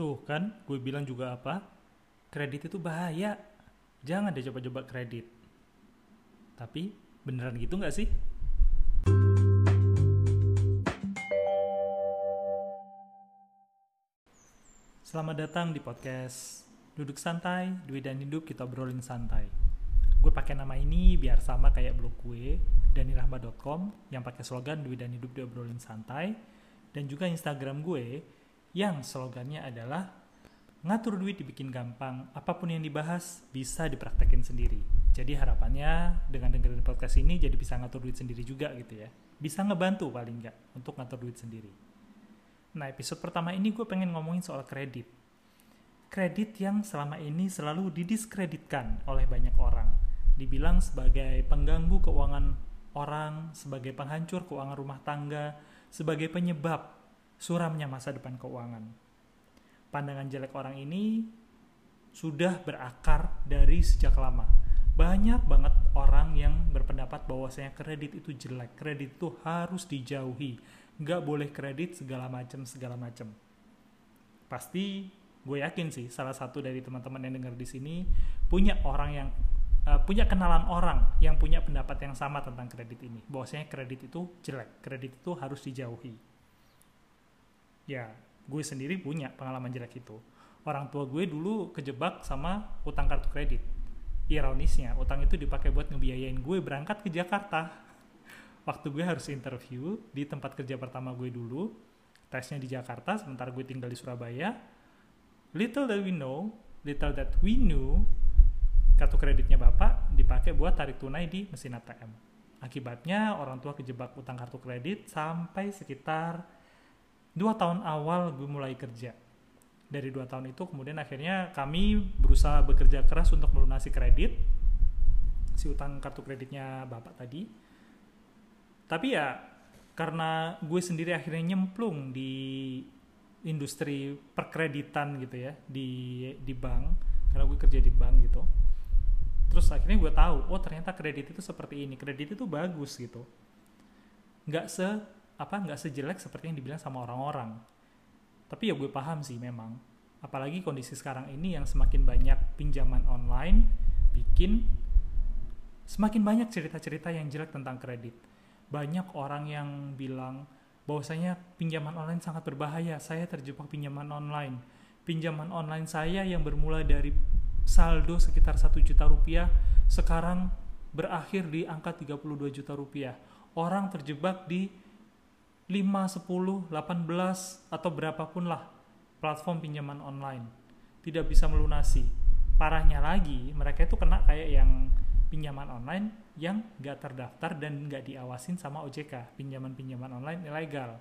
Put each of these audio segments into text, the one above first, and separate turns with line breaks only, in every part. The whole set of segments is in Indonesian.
Tuh kan, gue bilang juga apa? Kredit itu bahaya. Jangan deh coba-coba kredit. Tapi beneran gitu nggak sih? Selamat datang di podcast Duduk Santai, Duit dan Hidup Kita Obrolin Santai. Gue pakai nama ini biar sama kayak blog gue, danirahma.com yang pakai slogan Duit dan Hidup Diobrolin Santai dan juga Instagram gue yang slogannya adalah ngatur duit dibikin gampang, apa pun yang dibahas bisa dipraktekin sendiri. Jadi harapannya dengan dengerin podcast ini jadi bisa ngatur duit sendiri juga gitu ya. Bisa ngebantu paling nggak untuk ngatur duit sendiri. Nah episode pertama ini gue pengen ngomongin soal kredit. Kredit yang selama ini selalu didiskreditkan oleh banyak orang. Dibilang sebagai pengganggu keuangan orang, sebagai penghancur keuangan rumah tangga, sebagai penyebab suramnya masa depan keuangan. Pandangan jelek orang ini sudah berakar dari sejak lama. Banyak banget orang yang berpendapat bahwasanya kredit itu jelek, kredit itu harus dijauhi, nggak boleh kredit segala macam segala macam. Pasti gue yakin sih salah satu dari teman-teman yang dengar di sini punya orang yang uh, punya kenalan orang yang punya pendapat yang sama tentang kredit ini. Bahwasanya kredit itu jelek, kredit itu harus dijauhi ya gue sendiri punya pengalaman jelek itu. Orang tua gue dulu kejebak sama utang kartu kredit. Ironisnya utang itu dipakai buat ngebiayain gue berangkat ke Jakarta. Waktu gue harus interview di tempat kerja pertama gue dulu tesnya di Jakarta sementara gue tinggal di Surabaya. Little that we know little that we knew kartu kreditnya bapak dipakai buat tarik tunai di mesin ATM akibatnya orang tua kejebak utang kartu kredit sampai sekitar dua tahun awal gue mulai kerja. Dari dua tahun itu kemudian akhirnya kami berusaha bekerja keras untuk melunasi kredit si utang kartu kreditnya bapak tadi. Tapi ya karena gue sendiri akhirnya nyemplung di industri perkreditan gitu ya di di bank karena gue kerja di bank gitu. Terus akhirnya gue tahu oh ternyata kredit itu seperti ini kredit itu bagus gitu. Nggak se apa nggak sejelek seperti yang dibilang sama orang-orang. Tapi ya gue paham sih memang. Apalagi kondisi sekarang ini yang semakin banyak pinjaman online bikin semakin banyak cerita-cerita yang jelek tentang kredit. Banyak orang yang bilang bahwasanya pinjaman online sangat berbahaya. Saya terjebak pinjaman online. Pinjaman online saya yang bermula dari saldo sekitar 1 juta rupiah sekarang berakhir di angka 32 juta rupiah. Orang terjebak di 5, 10, 18 atau berapapun lah platform pinjaman online tidak bisa melunasi. Parahnya lagi, mereka itu kena kayak yang pinjaman online yang gak terdaftar dan gak diawasin sama OJK, pinjaman-pinjaman online ilegal.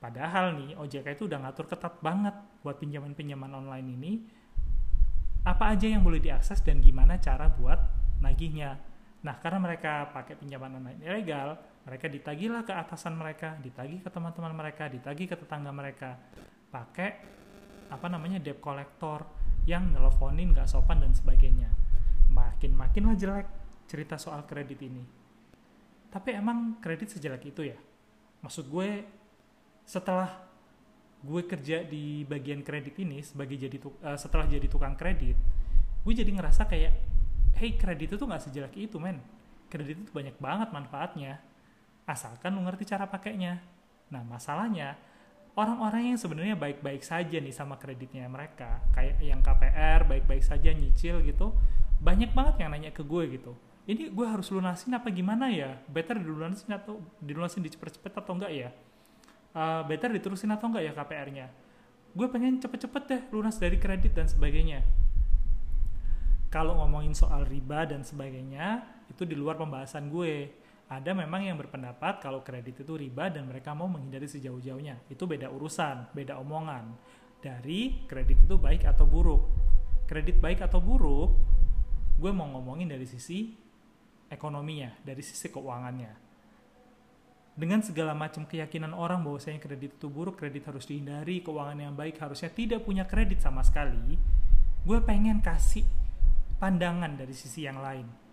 Padahal nih, OJK itu udah ngatur ketat banget buat pinjaman-pinjaman online ini, apa aja yang boleh diakses dan gimana cara buat nagihnya. Nah, karena mereka pakai pinjaman online ilegal, mereka ditagihlah ke atasan mereka, ditagih ke teman-teman mereka, ditagih ke tetangga mereka, pakai apa namanya debt collector yang nelfonin gak sopan dan sebagainya. Makin-makin lah jelek cerita soal kredit ini. Tapi emang kredit sejelek itu ya? Maksud gue setelah gue kerja di bagian kredit ini sebagai jadi uh, setelah jadi tukang kredit, gue jadi ngerasa kayak hey kredit itu nggak sejelek itu men kredit itu banyak banget manfaatnya asalkan lu ngerti cara pakainya. Nah masalahnya orang-orang yang sebenarnya baik-baik saja nih sama kreditnya mereka kayak yang KPR baik-baik saja nyicil gitu banyak banget yang nanya ke gue gitu. Ini gue harus lunasin apa gimana ya? Better dilunasin atau dilunasin dicepet-cepet atau enggak ya? Uh, better diterusin atau enggak ya KPR-nya gue pengen cepet-cepet deh lunas dari kredit dan sebagainya. Kalau ngomongin soal riba dan sebagainya itu di luar pembahasan gue ada memang yang berpendapat kalau kredit itu riba dan mereka mau menghindari sejauh-jauhnya. Itu beda urusan beda omongan. Dari kredit itu baik atau buruk. Kredit baik atau buruk gue mau ngomongin dari sisi ekonominya dari sisi keuangannya. Dengan segala macam keyakinan orang bahwasanya kredit itu buruk, kredit harus dihindari, keuangan yang baik harusnya tidak punya kredit sama sekali, gue pengen kasih pandangan dari sisi yang lain.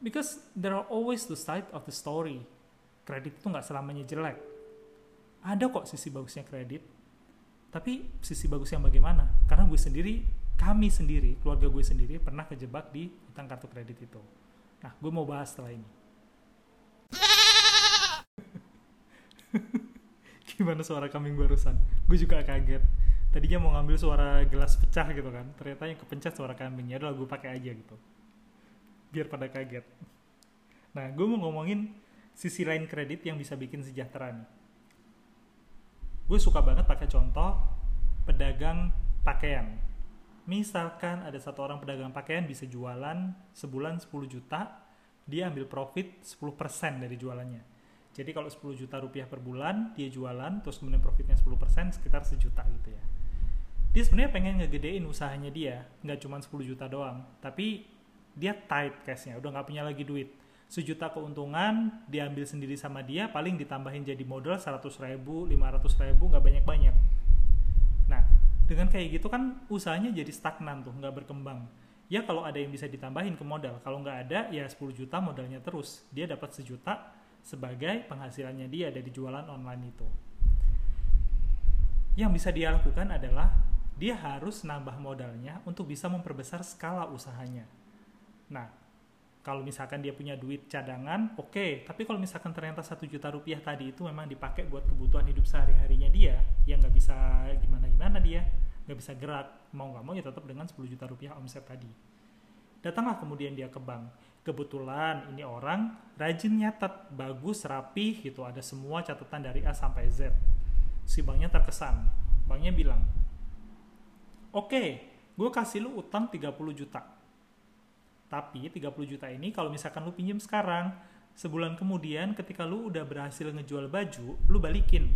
Because there are always the side of the story. Kredit itu nggak selamanya jelek. Ada kok sisi bagusnya kredit. tapi sisi bagus yang bagaimana karena gue sendiri kami sendiri keluarga gue sendiri pernah kejebak di utang kartu kredit itu nah gue mau bahas setelah ini gimana suara kambing barusan gue juga kaget tadinya mau ngambil suara gelas pecah gitu kan ternyata yang kepencet suara kambingnya adalah gue pakai aja gitu biar pada kaget. Nah gue mau ngomongin sisi lain kredit yang bisa bikin sejahtera nih. Gue suka banget pakai contoh pedagang pakaian. Misalkan ada satu orang pedagang pakaian bisa jualan sebulan 10 juta dia ambil profit 10% dari jualannya. Jadi kalau 10 juta rupiah per bulan dia jualan terus kemudian profitnya 10% sekitar sejuta gitu ya. Dia sebenarnya pengen ngegedein usahanya dia nggak cuma 10 juta doang. Tapi dia tight cashnya udah nggak punya lagi duit sejuta keuntungan diambil sendiri sama dia paling ditambahin jadi modal 100 ribu 500 ribu nggak banyak-banyak nah dengan kayak gitu kan usahanya jadi stagnan tuh nggak berkembang ya kalau ada yang bisa ditambahin ke modal kalau nggak ada ya 10 juta modalnya terus dia dapat sejuta sebagai penghasilannya dia dari jualan online itu. Yang bisa dia lakukan adalah dia harus nambah modalnya untuk bisa memperbesar skala usahanya. Nah, kalau misalkan dia punya duit cadangan, oke. Okay. Tapi kalau misalkan ternyata satu juta rupiah tadi itu memang dipakai buat kebutuhan hidup sehari-harinya dia, yang nggak bisa gimana-gimana dia, nggak bisa gerak, mau nggak mau ya tetap dengan 10 juta rupiah omset tadi. Datanglah kemudian dia ke bank kebetulan ini orang rajin nyatet, bagus, rapi gitu, ada semua catatan dari A sampai Z. Si banknya terkesan. Banknya bilang, oke, okay, gue kasih lu utang 30 juta. Tapi 30 juta ini kalau misalkan lu pinjem sekarang, sebulan kemudian ketika lu udah berhasil ngejual baju, lu balikin.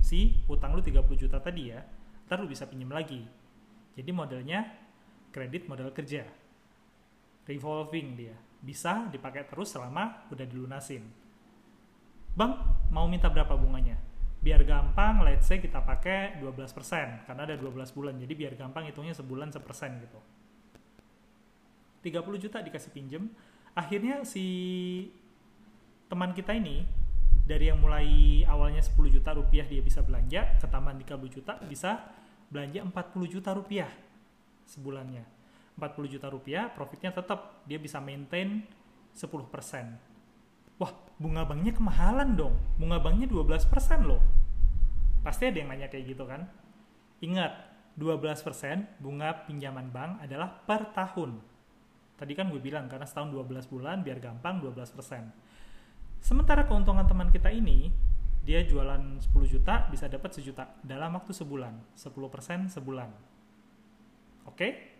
Si utang lu 30 juta tadi ya, ntar lu bisa pinjem lagi. Jadi modelnya kredit modal kerja. Revolving dia. Bisa dipakai terus selama udah dilunasin. Bang mau minta berapa bunganya? Biar gampang let's say kita pakai 12% karena ada 12 bulan. Jadi biar gampang hitungnya sebulan sepersen gitu 30 juta dikasih pinjem akhirnya si teman kita ini dari yang mulai awalnya 10 juta rupiah dia bisa belanja ke taman 30 juta bisa belanja 40 juta rupiah sebulannya 40 juta rupiah, profitnya tetap dia bisa maintain 10%. Wah, bunga banknya kemahalan dong. Bunga banknya 12% loh. Pasti ada yang nanya kayak gitu kan? Ingat, 12% bunga pinjaman bank adalah per tahun. Tadi kan gue bilang karena setahun 12 bulan biar gampang 12%. Sementara keuntungan teman kita ini, dia jualan 10 juta bisa dapat sejuta dalam waktu sebulan, 10% sebulan. Oke?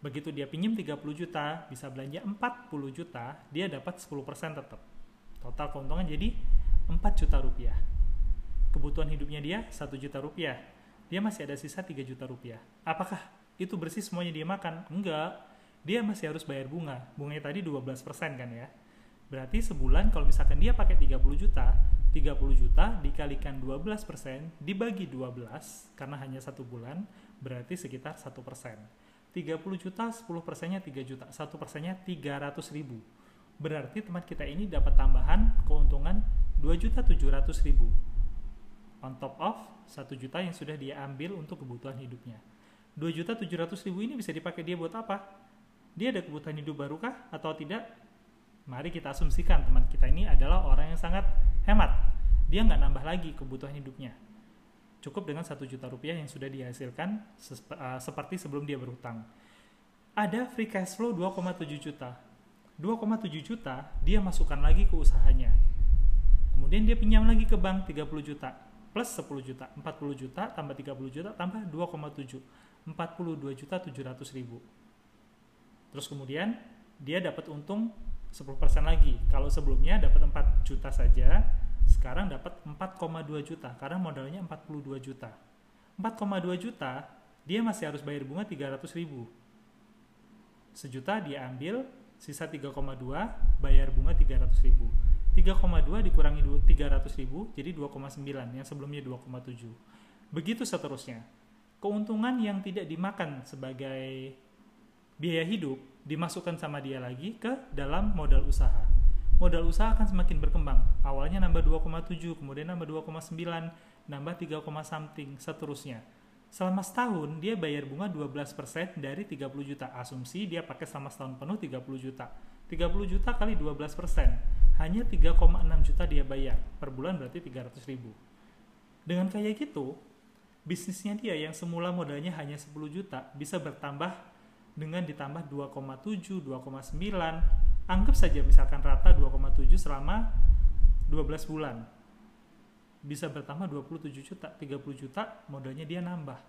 Begitu dia pinjam 30 juta, bisa belanja 40 juta, dia dapat 10% tetap. Total keuntungan jadi 4 juta rupiah. Kebutuhan hidupnya dia 1 juta rupiah. Dia masih ada sisa 3 juta rupiah. Apakah itu bersih semuanya dia makan? Enggak. Dia masih harus bayar bunga. Bunganya tadi 12% kan ya. Berarti sebulan kalau misalkan dia pakai 30 juta, 30 juta dikalikan 12% dibagi 12 karena hanya satu bulan berarti sekitar 1%. 30 juta 10 persennya 3 juta 1 persennya 300 ribu berarti teman kita ini dapat tambahan keuntungan 2 juta 700 ribu on top of 1 juta yang sudah dia ambil untuk kebutuhan hidupnya 2 juta 700 ribu ini bisa dipakai dia buat apa? Dia ada kebutuhan hidup barukah atau tidak? mari kita asumsikan teman kita ini adalah orang yang sangat hemat dia nggak nambah lagi kebutuhan hidupnya cukup dengan satu juta rupiah yang sudah dihasilkan uh, seperti sebelum dia berhutang. Ada free cash flow 2,7 juta. 2,7 juta dia masukkan lagi ke usahanya. Kemudian dia pinjam lagi ke bank 30 juta plus 10 juta, 40 juta tambah 30 juta tambah 2,7, 42 juta 700 ribu. Terus kemudian dia dapat untung 10% lagi. Kalau sebelumnya dapat 4 juta saja, sekarang dapat 4,2 juta karena modalnya 42 juta. 4,2 juta dia masih harus bayar bunga 300 ribu. Sejuta dia ambil, sisa 3,2 bayar bunga 300 ribu. 3,2 dikurangi 300 ribu jadi 2,9 yang sebelumnya 2,7. Begitu seterusnya. Keuntungan yang tidak dimakan sebagai biaya hidup dimasukkan sama dia lagi ke dalam modal usaha modal usaha akan semakin berkembang. Awalnya nambah 2,7, kemudian nambah 2,9, nambah 3, something seterusnya. Selama setahun dia bayar bunga 12% dari 30 juta. Asumsi dia pakai selama setahun penuh 30 juta. 30 juta kali 12%. Hanya 3,6 juta dia bayar. Per bulan berarti 300 ribu. Dengan kayak gitu, bisnisnya dia yang semula modalnya hanya 10 juta bisa bertambah dengan ditambah 2,7, 2,9, anggap saja misalkan rata 2,7 selama 12 bulan. Bisa bertambah 27 juta, 30 juta modalnya dia nambah.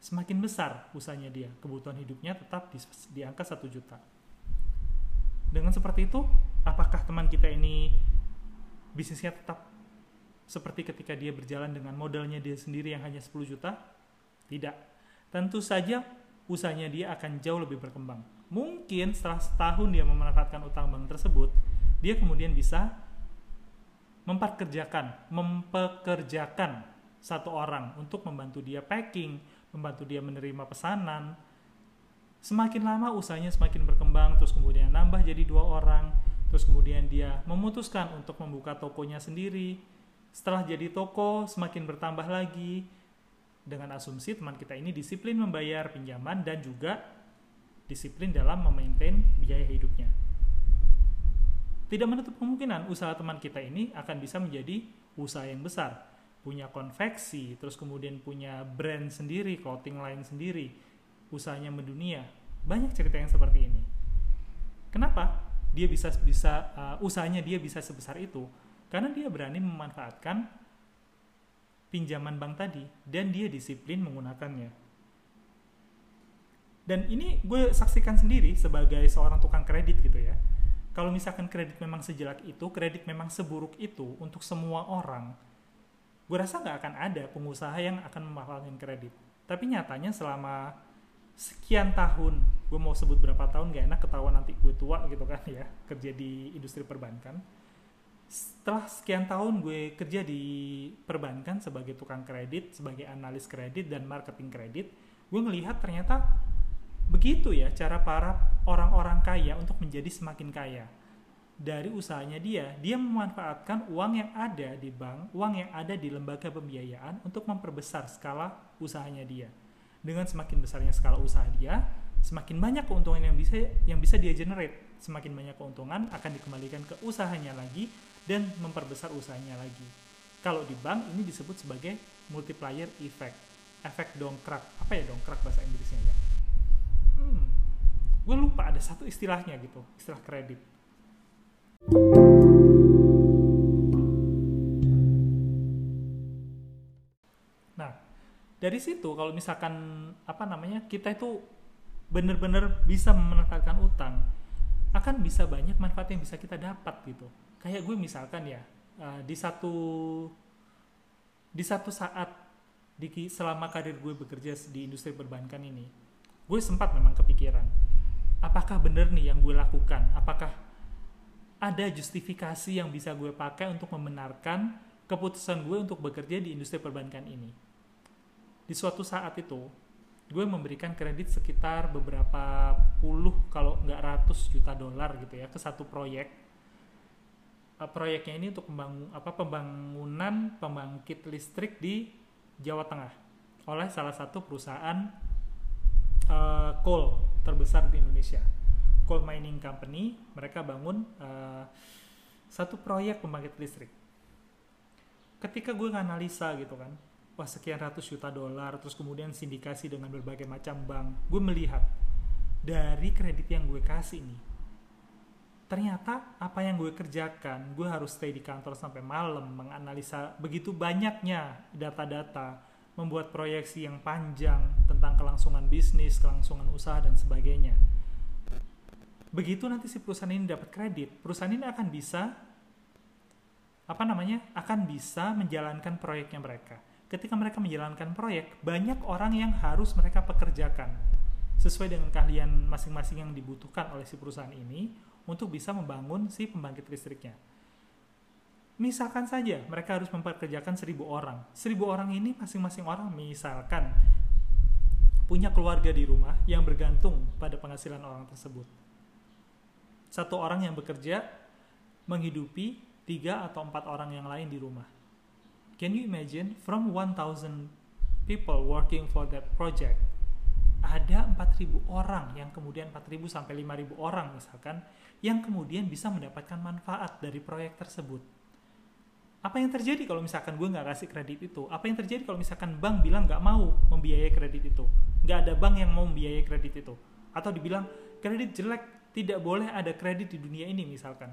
Semakin besar usahanya dia, kebutuhan hidupnya tetap di, di angka 1 juta. Dengan seperti itu, apakah teman kita ini bisnisnya tetap seperti ketika dia berjalan dengan modalnya dia sendiri yang hanya 10 juta? Tidak. Tentu saja usahanya dia akan jauh lebih berkembang. Mungkin setelah setahun dia memanfaatkan utang bank tersebut, dia kemudian bisa memperkerjakan, mempekerjakan satu orang untuk membantu dia packing, membantu dia menerima pesanan. Semakin lama usahanya semakin berkembang, terus kemudian nambah jadi dua orang, terus kemudian dia memutuskan untuk membuka tokonya sendiri, setelah jadi toko, semakin bertambah lagi dengan asumsi teman kita ini disiplin membayar pinjaman dan juga disiplin dalam memaintain biaya hidupnya. Tidak menutup kemungkinan usaha teman kita ini akan bisa menjadi usaha yang besar. Punya konveksi, terus kemudian punya brand sendiri, clothing line sendiri, usahanya mendunia. Banyak cerita yang seperti ini. Kenapa? Dia bisa bisa uh, usahanya dia bisa sebesar itu karena dia berani memanfaatkan pinjaman bank tadi dan dia disiplin menggunakannya. Dan ini gue saksikan sendiri sebagai seorang tukang kredit gitu ya. Kalau misalkan kredit memang sejelek itu, kredit memang seburuk itu untuk semua orang, gue rasa nggak akan ada pengusaha yang akan memanfaatkan kredit. Tapi nyatanya selama sekian tahun, gue mau sebut berapa tahun gak enak ketahuan nanti gue tua gitu kan ya, kerja di industri perbankan setelah sekian tahun gue kerja di perbankan sebagai tukang kredit, sebagai analis kredit dan marketing kredit, gue melihat ternyata begitu ya cara para orang-orang kaya untuk menjadi semakin kaya. Dari usahanya dia, dia memanfaatkan uang yang ada di bank, uang yang ada di lembaga pembiayaan untuk memperbesar skala usahanya dia. Dengan semakin besarnya skala usaha dia, semakin banyak keuntungan yang bisa yang bisa dia generate. Semakin banyak keuntungan akan dikembalikan ke usahanya lagi dan memperbesar usahanya lagi. Kalau di bank ini disebut sebagai multiplier effect, efek dongkrak. Apa ya dongkrak bahasa Inggrisnya ya? Hmm, gue lupa ada satu istilahnya gitu, istilah kredit. Nah, dari situ kalau misalkan apa namanya kita itu benar-benar bisa memanfaatkan utang, akan bisa banyak manfaat yang bisa kita dapat gitu kayak gue misalkan ya uh, di satu di satu saat di selama karir gue bekerja di industri perbankan ini gue sempat memang kepikiran apakah benar nih yang gue lakukan? Apakah ada justifikasi yang bisa gue pakai untuk membenarkan keputusan gue untuk bekerja di industri perbankan ini? Di suatu saat itu gue memberikan kredit sekitar beberapa puluh kalau nggak ratus juta dolar gitu ya ke satu proyek uh, proyeknya ini untuk pembangun apa pembangunan pembangkit listrik di Jawa Tengah oleh salah satu perusahaan uh, coal terbesar di Indonesia. Coal mining company, mereka bangun uh, satu proyek pembangkit listrik. Ketika gue nganalisa gitu kan, wah sekian ratus juta dolar, terus kemudian sindikasi dengan berbagai macam bank, gue melihat dari kredit yang gue kasih nih, ternyata apa yang gue kerjakan, gue harus stay di kantor sampai malam, menganalisa begitu banyaknya data-data, membuat proyeksi yang panjang tentang kelangsungan bisnis, kelangsungan usaha, dan sebagainya. Begitu nanti si perusahaan ini dapat kredit, perusahaan ini akan bisa, apa namanya, akan bisa menjalankan proyeknya mereka. Ketika mereka menjalankan proyek, banyak orang yang harus mereka pekerjakan sesuai dengan keahlian masing-masing yang dibutuhkan oleh si perusahaan ini untuk bisa membangun si pembangkit listriknya. Misalkan saja mereka harus memperkerjakan seribu orang. Seribu orang ini masing-masing orang misalkan punya keluarga di rumah yang bergantung pada penghasilan orang tersebut. Satu orang yang bekerja menghidupi tiga atau empat orang yang lain di rumah. can you imagine from 1000 people working for that project ada 4000 orang yang kemudian 4000 sampai 5000 orang misalkan yang kemudian bisa mendapatkan manfaat dari proyek tersebut. Apa yang terjadi kalau misalkan gue nggak kasih kredit itu? Apa yang terjadi kalau misalkan bank bilang nggak mau membiayai kredit itu? Nggak ada bank yang mau membiayai kredit itu. Atau dibilang kredit jelek tidak boleh ada kredit di dunia ini misalkan.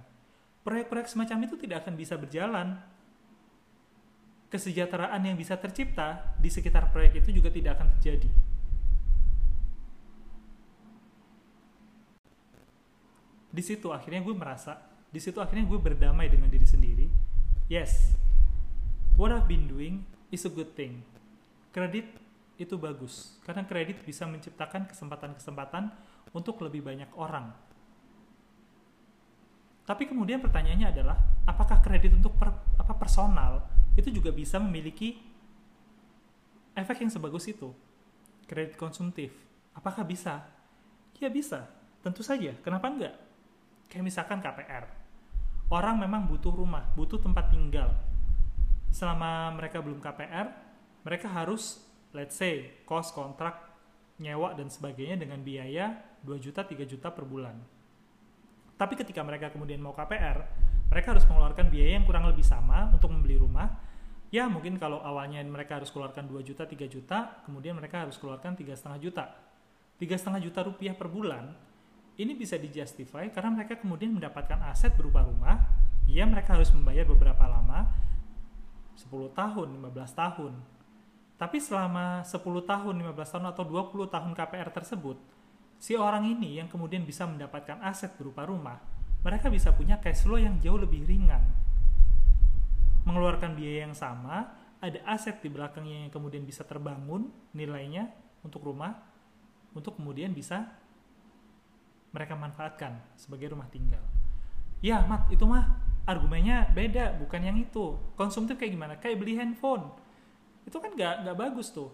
Proyek-proyek semacam itu tidak akan bisa berjalan. Kesejahteraan yang bisa tercipta di sekitar proyek itu juga tidak akan terjadi di situ akhirnya gue merasa di situ akhirnya gue berdamai dengan diri sendiri. Yes what I've been doing is a good thing. Kredit itu bagus karena kredit bisa menciptakan kesempatan-kesempatan untuk lebih banyak orang. Tapi kemudian pertanyaannya adalah apakah kredit untuk per, apa personal itu juga bisa memiliki efek yang sebagus itu? Kredit konsumtif apakah bisa? Ya bisa tentu saja. Kenapa enggak kayak misalkan KPR orang memang butuh rumah butuh tempat tinggal selama mereka belum KPR mereka harus let's say cost kontrak nyewa dan sebagainya dengan biaya 2 juta 3 juta per bulan tapi ketika mereka kemudian mau KPR, mereka harus mengeluarkan biaya yang kurang lebih sama untuk membeli rumah. Ya mungkin kalau awalnya mereka harus keluarkan 2 juta, 3 juta, kemudian mereka harus keluarkan tiga setengah juta. Tiga setengah juta rupiah per bulan, ini bisa dijustify karena mereka kemudian mendapatkan aset berupa rumah, ya mereka harus membayar beberapa lama, 10 tahun, 15 tahun. Tapi selama 10 tahun, 15 tahun atau 20 tahun KPR tersebut, si orang ini yang kemudian bisa mendapatkan aset berupa rumah, mereka bisa punya cash flow yang jauh lebih ringan. Mengeluarkan biaya yang sama, ada aset di belakangnya yang kemudian bisa terbangun nilainya untuk rumah, untuk kemudian bisa mereka manfaatkan sebagai rumah tinggal. Ya, Mat, itu mah argumennya beda, bukan yang itu. Konsumtif kayak gimana? Kayak beli handphone. Itu kan nggak nggak bagus tuh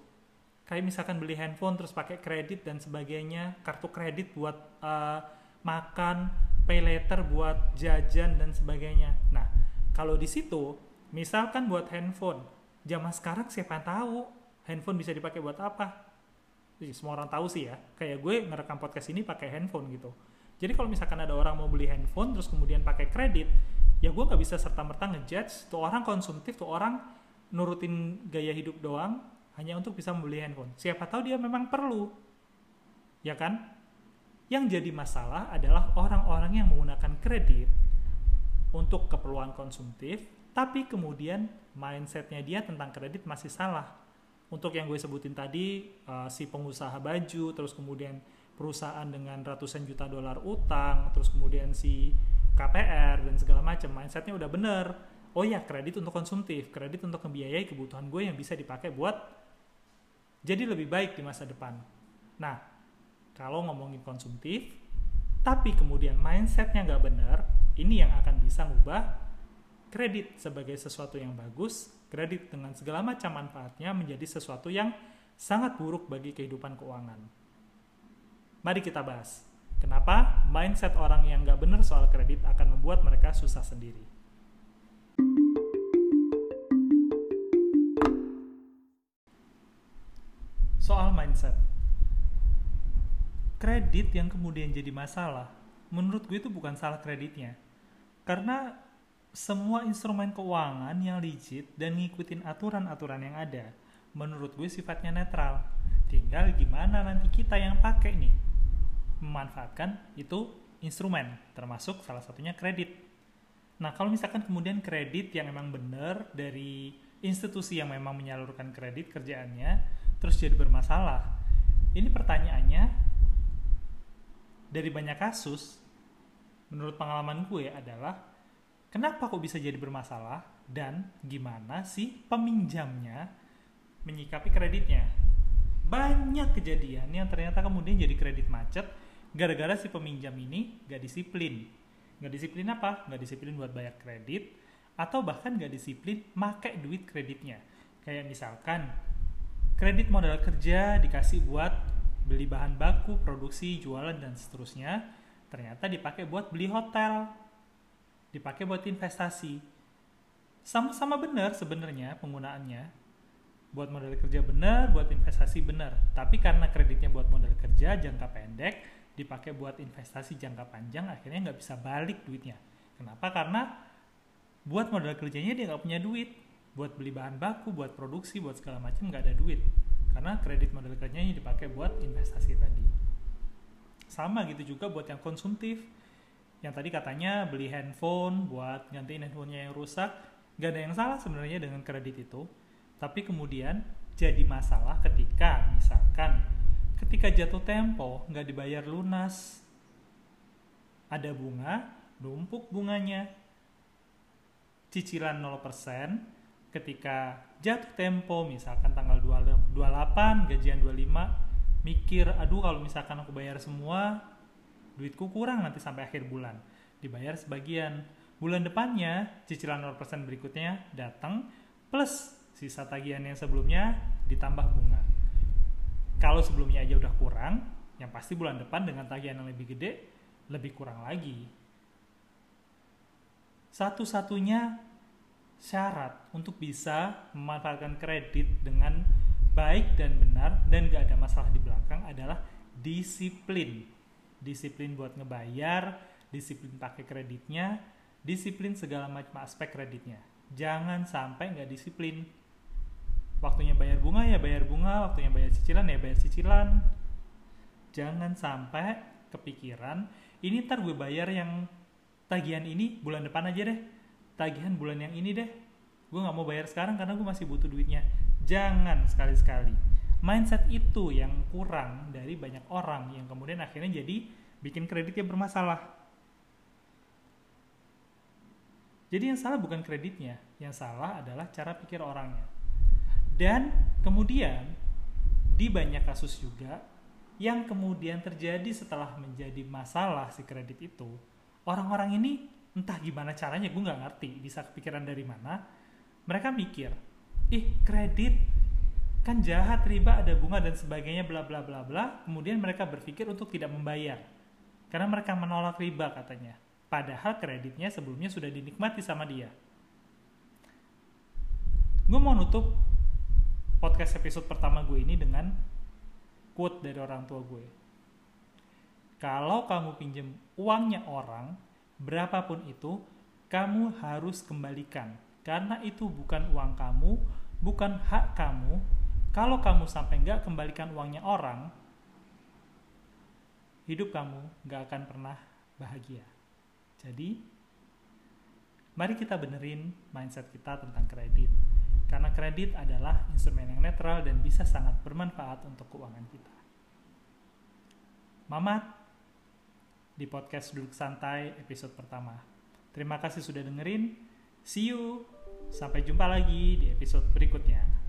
kayak misalkan beli handphone terus pakai kredit dan sebagainya kartu kredit buat uh, makan pay later buat jajan dan sebagainya nah kalau di situ misalkan buat handphone zaman sekarang siapa yang tahu handphone bisa dipakai buat apa semua orang tahu sih ya kayak gue ngerekam podcast ini pakai handphone gitu jadi kalau misalkan ada orang mau beli handphone terus kemudian pakai kredit ya gue nggak bisa serta merta ngejudge tuh orang konsumtif tuh orang nurutin gaya hidup doang hanya untuk bisa membeli handphone. Siapa tahu dia memang perlu. Ya kan? Yang jadi masalah adalah orang-orang yang menggunakan kredit untuk keperluan konsumtif, tapi kemudian mindsetnya dia tentang kredit masih salah. Untuk yang gue sebutin tadi, uh, si pengusaha baju, terus kemudian perusahaan dengan ratusan juta dolar utang, terus kemudian si KPR dan segala macam, mindsetnya udah bener. Oh ya, kredit untuk konsumtif, kredit untuk membiayai kebutuhan gue yang bisa dipakai buat jadi lebih baik di masa depan. Nah, kalau ngomongin konsumtif, tapi kemudian mindsetnya nggak benar, ini yang akan bisa ngubah kredit sebagai sesuatu yang bagus, kredit dengan segala macam manfaatnya menjadi sesuatu yang sangat buruk bagi kehidupan keuangan. Mari kita bahas, kenapa mindset orang yang nggak benar soal kredit akan membuat mereka susah sendiri. soal mindset. Kredit yang kemudian jadi masalah, menurut gue itu bukan salah kreditnya. Karena semua instrumen keuangan yang legit dan ngikutin aturan-aturan yang ada, menurut gue sifatnya netral. Tinggal gimana nanti kita yang pakai nih memanfaatkan itu instrumen, termasuk salah satunya kredit. Nah, kalau misalkan kemudian kredit yang memang benar dari institusi yang memang menyalurkan kredit kerjaannya, terus jadi bermasalah. Ini pertanyaannya dari banyak kasus menurut pengalaman gue adalah kenapa kok bisa jadi bermasalah dan gimana sih peminjamnya menyikapi kreditnya. Banyak kejadian yang ternyata kemudian jadi kredit macet gara-gara si peminjam ini gak disiplin. Gak disiplin apa? Gak disiplin buat bayar kredit atau bahkan gak disiplin make duit kreditnya. Kayak misalkan kredit modal kerja dikasih buat beli bahan baku, produksi, jualan, dan seterusnya. Ternyata dipakai buat beli hotel, dipakai buat investasi. sama-sama benar sebenarnya penggunaannya buat modal kerja benar buat investasi benar. Tapi karena kreditnya buat modal kerja jangka pendek dipakai buat investasi jangka panjang akhirnya nggak bisa balik duitnya. Kenapa? Karena buat modal kerjanya dia nggak punya duit. Buat beli bahan baku buat produksi buat segala macam nggak ada duit. Karena kredit modal kerjanya dipakai buat investasi tadi. Sama gitu juga buat yang konsumtif yang tadi katanya beli handphone buat gantiin handphonenya yang rusak gak ada yang salah sebenarnya dengan kredit itu. Tapi kemudian jadi masalah ketika misalkan ketika jatuh tempo nggak dibayar lunas. Ada bunga numpuk bunganya. Cicilan 0% ketika jatuh tempo misalkan tanggal 28 gajian 25 mikir aduh kalau misalkan aku bayar semua duitku kurang nanti sampai akhir bulan. Dibayar sebagian. Bulan depannya cicilan 0% berikutnya datang plus sisa tagihan yang sebelumnya ditambah bunga. Kalau sebelumnya aja udah kurang yang pasti bulan depan dengan tagihan yang lebih gede lebih kurang lagi. Satu-satunya syarat untuk bisa memanfaatkan kredit dengan baik dan benar dan gak ada masalah di belakang adalah disiplin disiplin buat ngebayar, disiplin pakai kreditnya, disiplin segala macam aspek kreditnya. Jangan sampai nggak disiplin. Waktunya bayar bunga ya bayar bunga, waktunya bayar cicilan ya bayar cicilan. Jangan sampai kepikiran, ini ntar gue bayar yang tagihan ini bulan depan aja deh. Tagihan bulan yang ini deh. Gue nggak mau bayar sekarang karena gue masih butuh duitnya. Jangan sekali-sekali mindset itu yang kurang dari banyak orang yang kemudian akhirnya jadi bikin kreditnya bermasalah. Jadi yang salah bukan kreditnya, yang salah adalah cara pikir orangnya. Dan kemudian di banyak kasus juga yang kemudian terjadi setelah menjadi masalah si kredit itu, orang-orang ini entah gimana caranya gue nggak ngerti bisa kepikiran dari mana mereka mikir ih kredit kan jahat riba ada bunga dan sebagainya bla bla bla bla. Kemudian mereka berpikir untuk tidak membayar. Karena mereka menolak riba katanya. Padahal kreditnya sebelumnya sudah dinikmati sama dia. Gue mau nutup podcast episode pertama gue ini dengan quote dari orang tua gue kalau kamu pinjam uangnya orang berapapun itu kamu harus kembalikan. Karena itu bukan uang kamu bukan hak kamu kalau kamu sampai nggak kembalikan uangnya orang, hidup kamu nggak akan pernah bahagia. Jadi, mari kita benerin mindset kita tentang kredit. Karena kredit adalah instrumen yang netral dan bisa sangat bermanfaat untuk keuangan kita. Mamat di podcast Duduk Santai episode pertama. Terima kasih sudah dengerin. See you. Sampai jumpa lagi di episode berikutnya.